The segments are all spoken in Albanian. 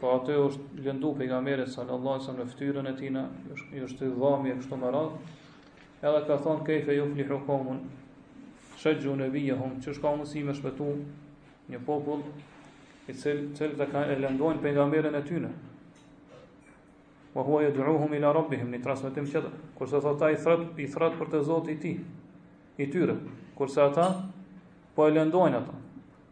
Po aty është lëndu pejgamberi sallallahu alaihi wasallam në fytyrën e tina, i është thy dhami e kështu me radhë. Edhe ka thon kayfa yuflihu qawmun shajju nabiyhum, qysh ka mundsi me shpëtu një popull i cil cili e lëndojnë pejgamberin e tyre. Wa huwa yad'uhum ila rabbihim n'transmetim tjetër. Kurse thot ai thret i thret për te Zoti i ti i tyre. Kurse ata po e lëndojnë atë.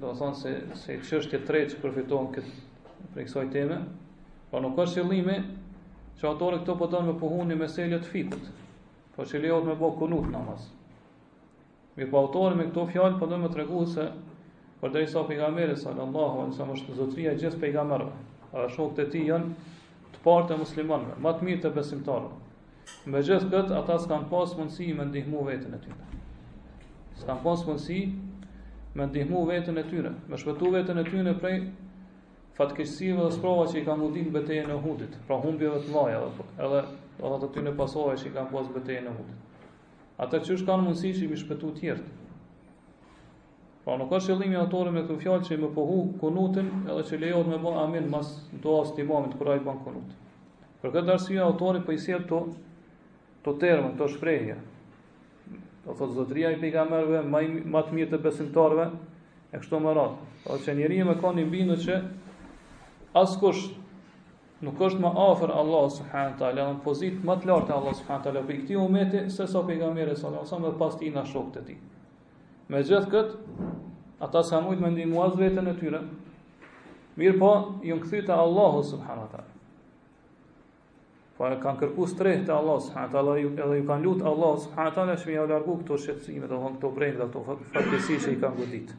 Do të thonë se se çështja e tretë që përfitohet prej kësaj teme, po nuk ka qëllim që autori këtu po donë me pohu një mesele të fikhut, po që lejohet me bo kunut n'namaz. Mirëpo autori me këto fjalë po donë me tregu se përderisa pejgamberi sallallahu alaihi wasallam është zotëria i gjithë pejgamberëve. E shokët e tij janë të parët e muslimanëve, më të mirët e besimtarëve. Me gjithë këtë, ata s'kanë pas mundësi me ndihmu vetën e tyre. S'kanë pas mundësi me ndihmu vetën e tyre, me shpëtu vetën e tyre prej fatkeqësive dhe sprovave që i ka mundu n'betejën e Uhudit, prej humbjeve të mdhaja dhe edhe dhe të tyre pasojave që i ka pas beteja e Uhudit. Ata qysh kanë mundësi që me i shpëtu tjerët. Pra nuk është qëllimi i autorit me këtë fjalë që me pohu kunutin edhe që lejohet me bë amin mas duas të imamit kur ai bën kunut. Për këtë arsye autori po i sjell këto këto terme, këto shprehje. Do thotë zotëria e pejgamberëve më më të mirët e besimtarëve e kështu me radhë. Po që njeriu me kanë i bindur që askush nuk është më afër Allahut subhanahu taala në pozitë më të lartë te Allahu subhanahu taala prej këtij umeti se sa pejgamberi sallallahu alajhi wasallam pas tina shokët e tij. Me gjithë këtë, ata s'kanë mujtë me ndihmu as vetën e tyre, mirëpo, ju kanë kthy te Allahu subhanahu taala. Po e kanë kërku strehë te Allahu subhanahu taala, edhe ju, edhe ju kanë lutë Allahut subhanahu taala, që me ja largu këto shqetësime, dhe këto brenga dhe këto fatkeqësi që i kanë goditë.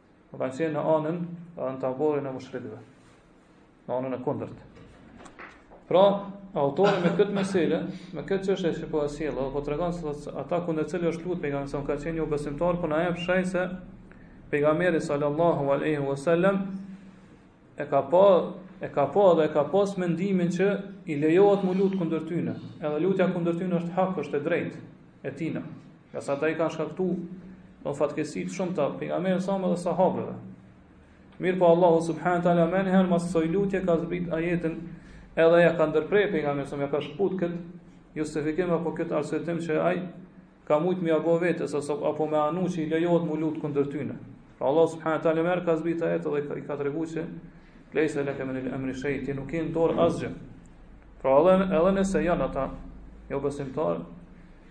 Kanë qenë në anën, pra në taborin e mushrikëve. Në anën e kundërt. Pra, autori me këtë mesele, me këtë çështje që po e sjell, po na tregon se ata kundër cilëve është lut pejgamberi kanë qenë jobesimtarë, po na jep shenjë se pejgamberi sallallahu alaihi wasallam e ka pa e ka pa dhe e ka pas mendimin që i lejohet mu lut kundër tyne. Edhe lutja kundër tyne është hak, është e drejtë e tina. Ngase ata i kanë shkaktu fatkeqësi të shumta pejgamberit salallahu alejhi ve selem dhe sahabëve. Mirëpo Allahu subhanahu taala menjëherë mas ksaj lutje ka zbrit ajetin edhe ja ka ndërpre pejgamberit salallahu alejhi ve selem, ja ka shkput kët justifikim apo kët arsyetim që ai ka mujt me ja bo vetes apo me mendu që i lejohet mu lut kundër tyne. Pra Allahu subhanahu taala ka zbrit ajet dhe i ka treguar se lejse leke minel emri shej, ti nuk ki në dorë asgjë. Pra edhe, edhe nëse janë ata, jobesimtarë,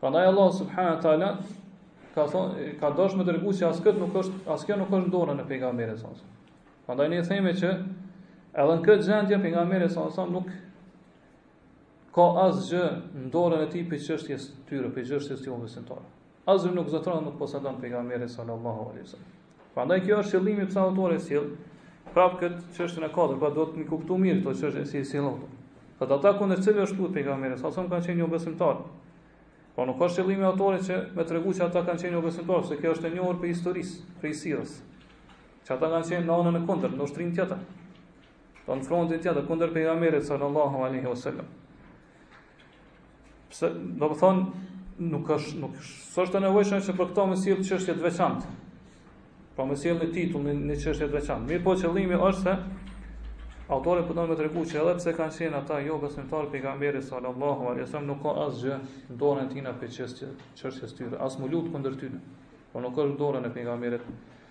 Prandaj Allahu subhanahu wa taala ka thonë ka dasht me tregu se as kët nuk është as kjo nuk është n'dorën e pejgamberit sa. Prandaj ne themi që edhe në këtë gjendje pejgamberi sa sa nuk ka asgjë në dorën e tij prej çështjes tyre, prej çështjes të besimtarëve. Asgjë nuk zotëron nuk posedon pejgamberi sallallahu alaihi wasallam. Prandaj kjo është qëllimi pse autori sjell prap këtë çështjen e katërt, pra duhet me i kuptu mirë këto çështje si i sjell. Pra ata kundër cilëve është lutë pejgamberi sallallahu alaihi wasallam kanë qenë jo besimtar. Po nuk është qëllimi i autorit që me tregu që ata kanë qenë jo besimtar, se kjo është e njohur prej historisë, prej sires. Që ata kanë qenë në anën e kundërt, në ushtrinë tjetër. Po në frontin tjetër kundër pejgamberit sallallahu alaihi wasallam. Pse, do të thonë, nuk është, nuk është, është e nevojshme që për këto me sjell çështje të veçantë. Po me sjell një titull një çështje të veçantë. Mirëpo qëllimi është se autori po don me tregu që edhe pse kanë qenë ata jo besimtarë pejgamberi sallallahu alaihi wasallam nuk ka asgjë në dorën e tij nga çështja çështja e tyre. As mu lut kundër tyre. Po nuk është n'dorën e pejgamberit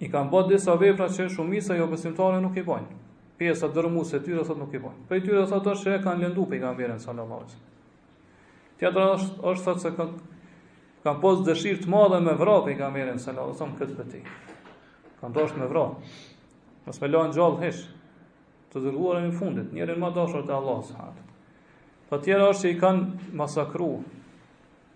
I kanë bo disa vepra që shumica e jobesimtarëve nuk i bojnë. Pjesa dërmuese e tyre thotë nuk i bojnë. Prej tyre thotë është që kanë lëndu pejgamberin sallallahu alajhi wasallam. Tjetra është është thotë se kanë kanë pas dëshirë të madhe me vra pejgamberin sallallahu alajhi wasallam këtë ditë. Kanë dashur me vra. Mos me lanë gjallë hiç. Të dërguarin e fundit, njeriun më të dashur te Allahu subhanahu. Po tjetra është që i kanë masakru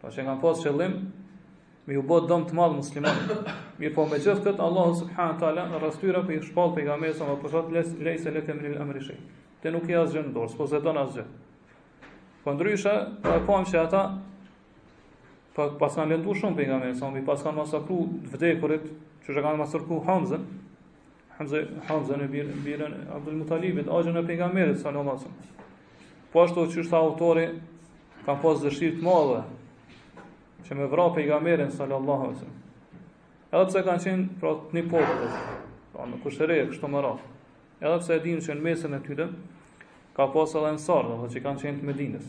Po që kanë pas qëllim me ju bo dom të madh muslimanëve. Mirëpo me gjithë këtë Allahu subhanahu wa taala në rast tyre po i shpall pejgamberit sa më i thotë lejse leke minel emri shej. Ti nuk ki asgjë në dorë, s'posedon asgjë. Po ndryshe, po e pam se ata po pas kanë lëndu shumë pejgamberin sa pas kanë masakru vdekurit, që që kanë masakru Hamzën, Hamza Hamzën e bir birin Abdul Mutalibit, axhën e pejgamberit sallallahu alaihi wasallam. Po ashtu siç tha autori kanë pas dëshirë të madhe që me vra pejgamberin sallallahu alaihi wasallam. Edhe pse kanë qenë pra të një populli, pra në kushërinj e kështu me radhë. Edhe pse e dinë që në mesin e tyre ka pas edhe ensarë, dhe që kanë qenë të medinës.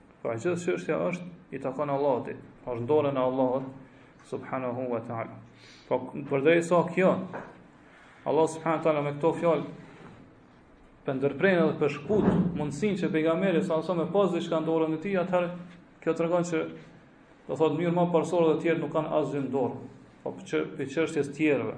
Pra gjithë çështja është i takon Allahut, është n'dorën e Allahut subhanahu wa taala. Po përderisa kjo Allah subhanahu wa taala me këto fjalë po e ndërpren edhe po e shkput mundësin që pejgamberi sa me pas diçka n'dorën e tij, atëherë kjo tregon që do thotë edhe ma parësore që tjerët nuk kanë asgjë n'dorë, po prej çështjes tjerëve.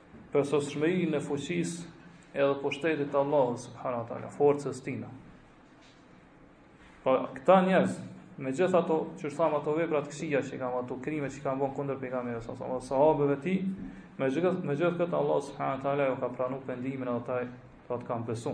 Përsosmërinë e fuqisë edhe pushtetit të Allahut subhanahu wa taala, forcës tina. Po këta njerëz, me gjithë ato që i thamë ato vepra të këqija që i kanë ato krime që i kanë bo kundër pejgamberit sa sa sahabëve të tij, me gjithë me gjithë këtë Allah subhanahu wa taala ju ka pranu pendimin edhe ata ata kanë besu.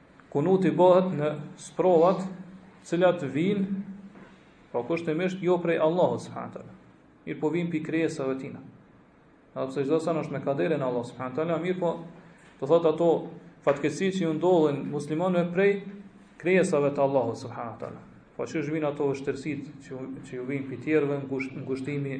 Kunuti bëhet në sprovat të cilat vijnë kushtimisht jo prej Allahut subhanahu taala. Mirëpo vijnë pi krijesave tina. Edhe pse çdo sen është me kaderin Allahut subhanahu taala, mirëpo thot ato fatkeqësi që ju ndodhin muslimanëve prej krijesave të Allahut subhanahu taala. Po siç u vijnë ato vështirësitë që që ju vijnë pi tjerëve ngushtimi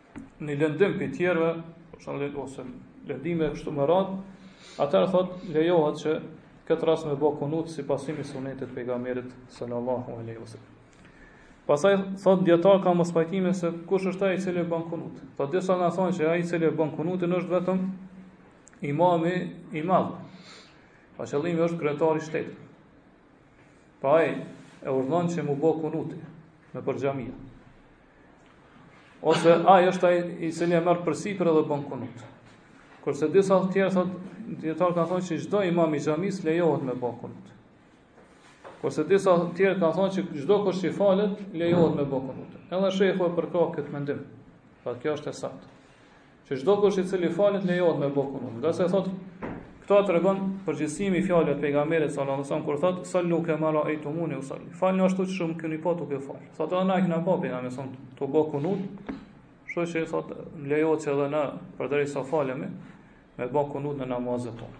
në lëndim prej tjerëve, për shembull ose lëndime kështu me radh, atëherë thot lejohet që këtë rast me bë kunut si pasim i sunetit të pejgamberit sallallahu alaihi wasallam. Pastaj thot dijetarët kanë mospajtime se kush është ai i cili bën kunut. Po disa na thonë se ai i cili bën kunutin është vetëm imami i madh. Pra qëllimi është kryetari i shtetit. Pra ai urdhon që mu bë kunuti nëpër xhamia. Ose ai është ai i cili e merr përsipër dhe bën kunut. Kurse disa të tjerë thotë dijetarë kanë thonë se çdo imam i xhamisë lejohet me bën kunut. Kurse disa të tjerë kanë thonë se çdokush që falet lejohet me bën kunut. Edhe shehu e përkrah këtë mendim. Pra kjo është e saktë. Që çdokush i cili falet lejohet me bë kunut. Ngase thotë këta tregon përgjithsimi i fjalëve të pejgamberit sallallahu alaihi wasallam, kur thot, sallu kema raejtumuni usalli. Faluni ashtu qysh më keni pa tu u falë. Thot edhe na e kena pa pejgamberin tu bo kunut, shtu që thot, na lejohet edhe ne përderisa falemi, me bo kunut në namazet tona.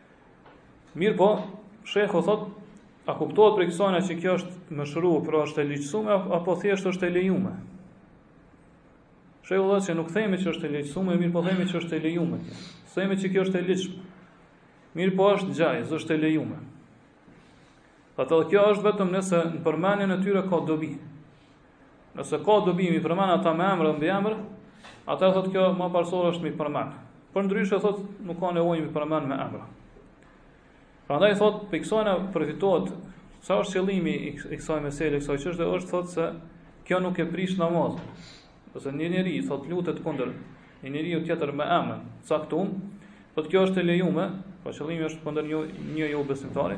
Mirëpo, shehu thot, a kuptohet prej kësona që kjo është meshru, pra është e ligjësume, apo thjesht është e lejume? Shehu thot që nuk themi që është e ligjësume, mirëpo themi që është e lejume. S'themi që kjo është e ligjësume. Mirëpo është xhaiz, është e lejume. Dhe kjo është vetëm nëse në përmendjen e tyre ka dobi. Nëse ka dobi mi përmend ata me emër dhe mbiemër, atëherë thotë kjo më parësor është mi përmend. Përndryshe thotë nuk ka nevojë mi përmend me emër. Prandaj thotë pi ksona përfitohet sa është qëllimi i kësaj mesele, kësaj çështje është thotë se kjo nuk e prish namazin. Nëse një njeri thotë lutet kundër një njeriu tjetër me emër caktum, thotë kjo është e lejuar, po qëllimi është kundër një një jobesimtari.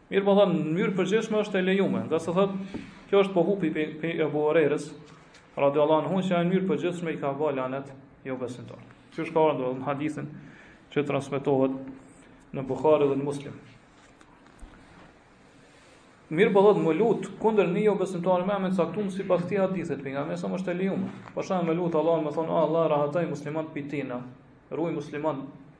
Mirëpo thotë, në mënyrë përgjithshme është e lejuar, ndërsa thotë, kjo është pohu pi Ebu Hurejrës, radhiyallahu anhu, që në mënyrë përgjithshme i ka bë lanet jobesimtarët. Siç ka ardhur në hadithin që transmetohet në Buhari dhe në Muslim. Mirëpo thotë, me lut kundër një jobesimtari me emën caktum sipas këtij hadithi të pejgamberit sa më është e lejuar. Pra me lut Allahun me thon, oh, Allah rahatoji muslimanët pi tina. Ruaji musliman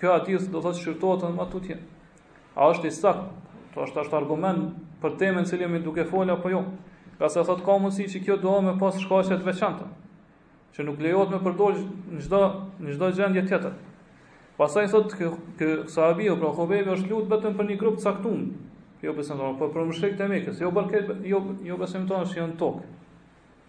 Ky hadith do thotë shqyrtohet edhe më tutje. A është i saktë? Kjo është është argument për temën cilën jemi duke folur apo jo. Ngase thotë ka mundësi që kjo dua me pas shkaqe të veçanta, që nuk lejohet me përdor në çdo në çdo gjendje tjetër. Pastaj thotë ky, ky sahabi apo Hubejbi është lut vetëm për një grup të caktuar jobesimtarë, por për mushrik të Mekës, jo për jo jobesimtarë që janë në tokë.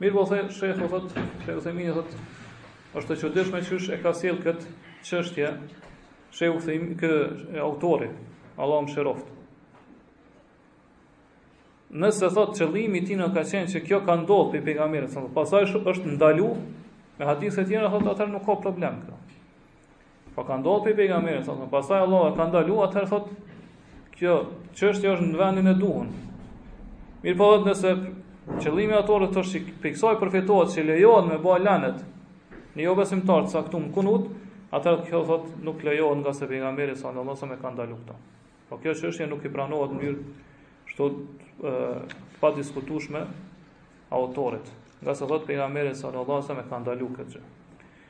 Mirëpo thotë shehu, thot, sheh Uthejmini thot, është e çuditshme qysh e ka sjell këtë çështje shehu, thot ky autori, Allahu e mëshiroft. Nëse thot qëllimi i tina ka qenë që kjo ka ndodhë prej pejgamberit, pastaj është ndalu, me hadithet e tjera thot atëherë nuk ka problem këta. Po ka ndodhur prej pejgamberit sa, pastaj Allah e ka ndalu, atëherë thot kjo çështje është në vendin e duhur. Mirëpo thotë nëse qëllimi i autorit është që prej kësaj përfitohet se lejohet me bë lanet në jobesimtarë të caktuar në kunut, atëherë kjo thot nuk lejohet ngase pejgamberi sallallahu alajhi wasallam e ka ndalu këto. Po kjo çështje nuk i pranohet në mënyrë kështu të padiskutueshme autorit, ngase thot pejgamberi sallallahu alajhi wasallam e ka ndalu këtë gjë.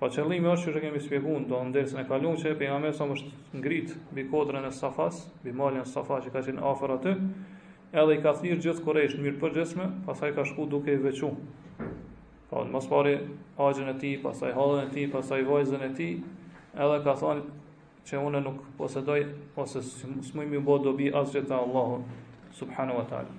Po qëllimi është që e kemi shpjegu do thotë në dersin e kalun që pejgamberi sa më është ngrit mbi kodrën e Safas, mbi malin e Safas që ka qenë afër aty, edhe i ka thirr gjithë kurejshët në mënyrë të përgjithshme, pastaj ka shku duke i veçu. Po pra ma së pari axhën e tij, pastaj hallën e tij, pastaj vajzën e tij, edhe ka thonë që unë nuk posedoj, ose s'muj me i bo dobi asgjë te Allahu, subhanahu wa ta'ala.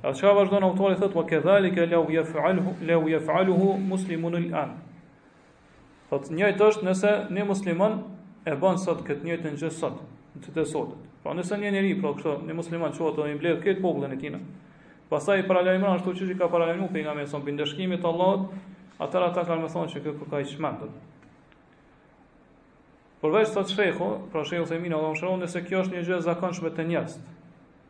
E çka vazhdon autori thotë wa kadhalika law yaf'aluhu law yaf'aluhu muslimun al-an. Thot njëjtë është nëse një musliman e bën sot këtë njëjtën gjë sot, në të sotët. Pra nëse një njeri pra kështu, një musliman çohet dhe i mbledh këtë popullin e tij. Pastaj i paralajmëron ashtu siç i ka paralajmëruar pejgamberi son prej ndëshkimit të Allahut, atëherë ata kanë me thonë se ky koka i çmendur. Përveç, thot shehu, pra sheh Uthejmini Allahu e mëshiroft nëse kjo është një gjë e zakonshme te njerëzit.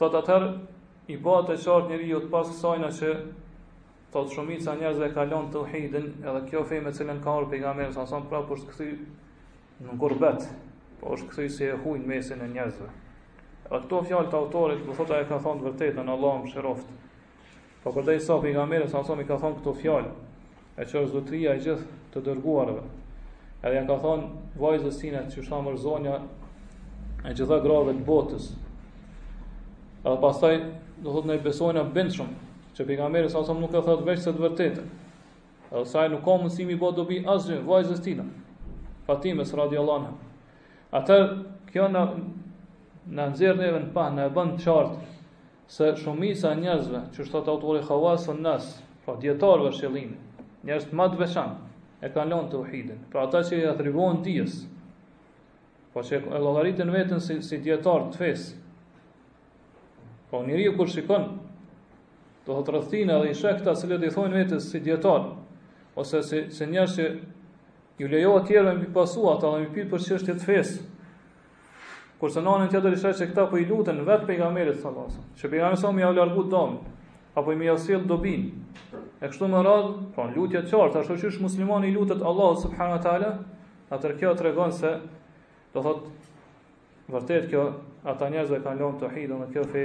Thotë atëherë, i bëhet e qartë njeriut pas kësajna që thotë shumica e njerëzve e ka lënë tauhidin, edhe kjo fe me cilën ka ardhur pejgamberi sa son prapë është kthy në gurbet, po është kthy si e huaj në mesin e njerëzve. Edhe këto fjalë të autorit, do thotë ai e ka thënë të vërtetën, Allahu e mëshiroft. Po përderisa pejgamberi sa i ka thonë këto fjalë, e që është zotëria i gjithë të dërguarve. Edhe ja ka thonë vajzës tina që është ma zonja e gjitha grave të botës. Edhe pastaj, do thotë ne besojmë bindshëm, që pejgamberi sa nuk e thotë veçse të vërtetën. Edhe se ai nuk ka mundësi me i bo dobi asgjë, vajzës tina, Fatimes, radiallahu anha. Atëherë, kjo na, na nxjerr neve në pah, na e bon të qartë, se shumica e njerëzve, qysh thotë autori Khawas wan Nas, pra dijetarëve, ehlul ilmi, njerëz ma të veçantë, e kanë lënë tauhidin. Pra ata që i atribuohen dijes, po që e llogaritën veten si si dijetar të fesë. Po njeriu kur shikon do të thotë rreth tina dhe i sheh këta se i thonë vetes si dijetar ose si si njerëz që ju lejohet tjerëve me pasu ata dhe me pyet për çështje të fesë. Kurse në anën tjetër i sheh se këta po i luten vetë pejgamberit sallallahu alajhi wasallam. Që pejgamberi sa më ia largu dam, apo më ia sjell dobin. E kështu me radhë, pra po, lutja e qartë, ashtu siç muslimani i lutet Allahu subhanahu wa taala, atë kjo tregon se do thotë vërtet kjo ata njerëz që kanë lënë tauhidin dhe kjo fe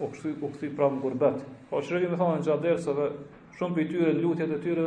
u kthy u kthy prapë në gurbet. Po çfarë kemi thënë gjatë derseve, shumë prej tyre lutjet e tyre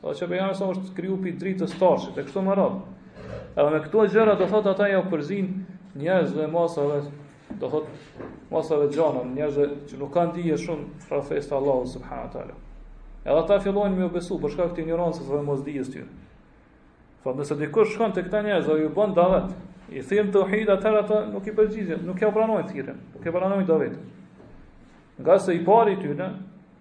Po që pejgamberi sa është kriju pi dritës Arshit, e kështu me radhë. Edhe me këto gjëra do thotë ata ja përzijnë njerëz dhe masave, do thotë masave të gjana, njerëz që nuk kanë dije shumë për fesë të Allahut subhanahu wa taala. Edhe ata fillojnë me u besu, për shkak të ignorancës dhe mosdijes tyre. Po nëse dikush shkon te këta njerëz dhe ju bën davet, i thirr në tauhid atëherë ata nuk i përgjigjen, nuk ja pranojnë thirrjen, nuk e pranojnë davet. Ngase i pari tyre,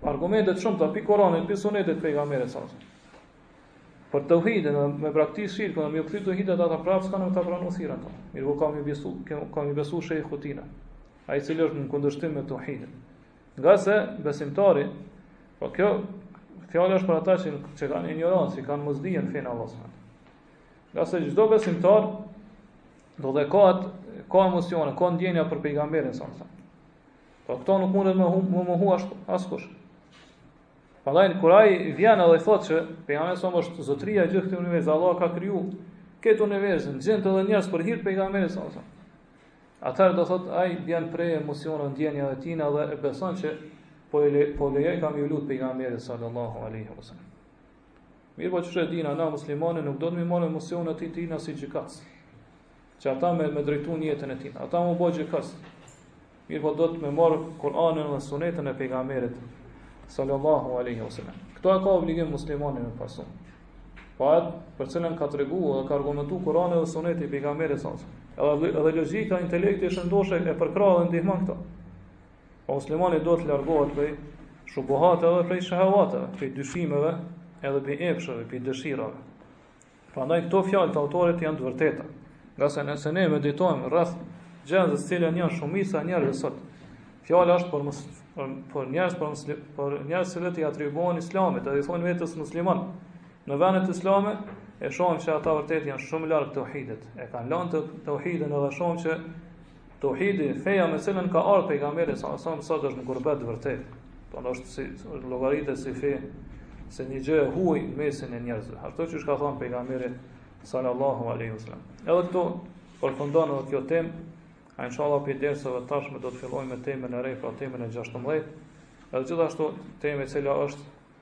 Argumente të shumta pi Kur'anit, pi Sunetit të pejgamberit sa. Për tauhid, dhe me, me braktis shirkun, me u kthy në tauhid dhe ata prapë s'kanë me ta pranu thirrjen ta. Mirëpo kanë me i besu, kanë me i besu shejhut tina, ai i cili është në kundërshtim me tauhidin. Ngase besimtari, po kjo fjalë është për ata që, që kanë ignorancë, që kanë mosdijen në finë islame. Ngase çdo besimtar, do dhe ka, ka emocione, ka ndjenja për pejgamberin sa. Po këto nuk mundet me hum, me mohu as askush. Prandaj kur ai vjen edhe i thotë se pejgamberi sa është zotëria e gjithë këtij universi, Allah ka kriju këtë univers, xhindët edhe njerëzit për hir të pejgamberit sa sa. Atëherë do thotë ai vjen prej emocioneve, ndjenjave të tij dhe e beson se po le po lejohet me ju lut pejgamberit sallallahu alaihi wasallam. Mirëpo qysh e dimë na, muslimani nuk duhet me i marrë emocionet e tij si gjykatës. Që ata me, me drejtu jetën e tina. Ata me u bo gjykatës. Mirëpo duhet me marrë Kur'anin dhe sunetin e pejgamberit. Sallallahu aleyhi wa sallam. Këto e ka obligim muslimani me pasu. Po atë për cilën ka tregu dhe ka argumentu Kur'ani dhe suneti i pejgamberit. Edhe, edhe logjika, intelekti i shëndoshë e përkrah dhe ndihmon këto. Po muslimani duhet të largohet prej shubuhateve, prej shahavateve, prej dyshimeve, edhe prej epsheve, prej dëshirave. Prandaj këto fjalë të autorit janë të vërteta. Ngase nëse ne meditojmë rreth gjendjes në të cilën janë shumica e njerëzve sot, fjala është për, për, për njerëz për, për njerëz që i atribuohen islamit, edhe i thonë vetes musliman. Në vendet islame e shohim se ata vërtet janë shumë larg tauhidit. E kanë lënë tauhidin edhe shohim se Tauhidi, feja me cilën ka ardhur pejgamberi salallahu alejhi ue selem sot është në gurbet vërtet. Po është, llogaritet si fe, si një gjë e huaj në mesin e njerëzve. Ashtu siç ka thënë pejgamberi salallahu alejhi ue selem. Edhe këtu përfundon edhe kjo temë. A inshallah për dersin e tashëm do të fillojmë me temën e re, pra temën e 16. Edhe gjithashtu temë e cila është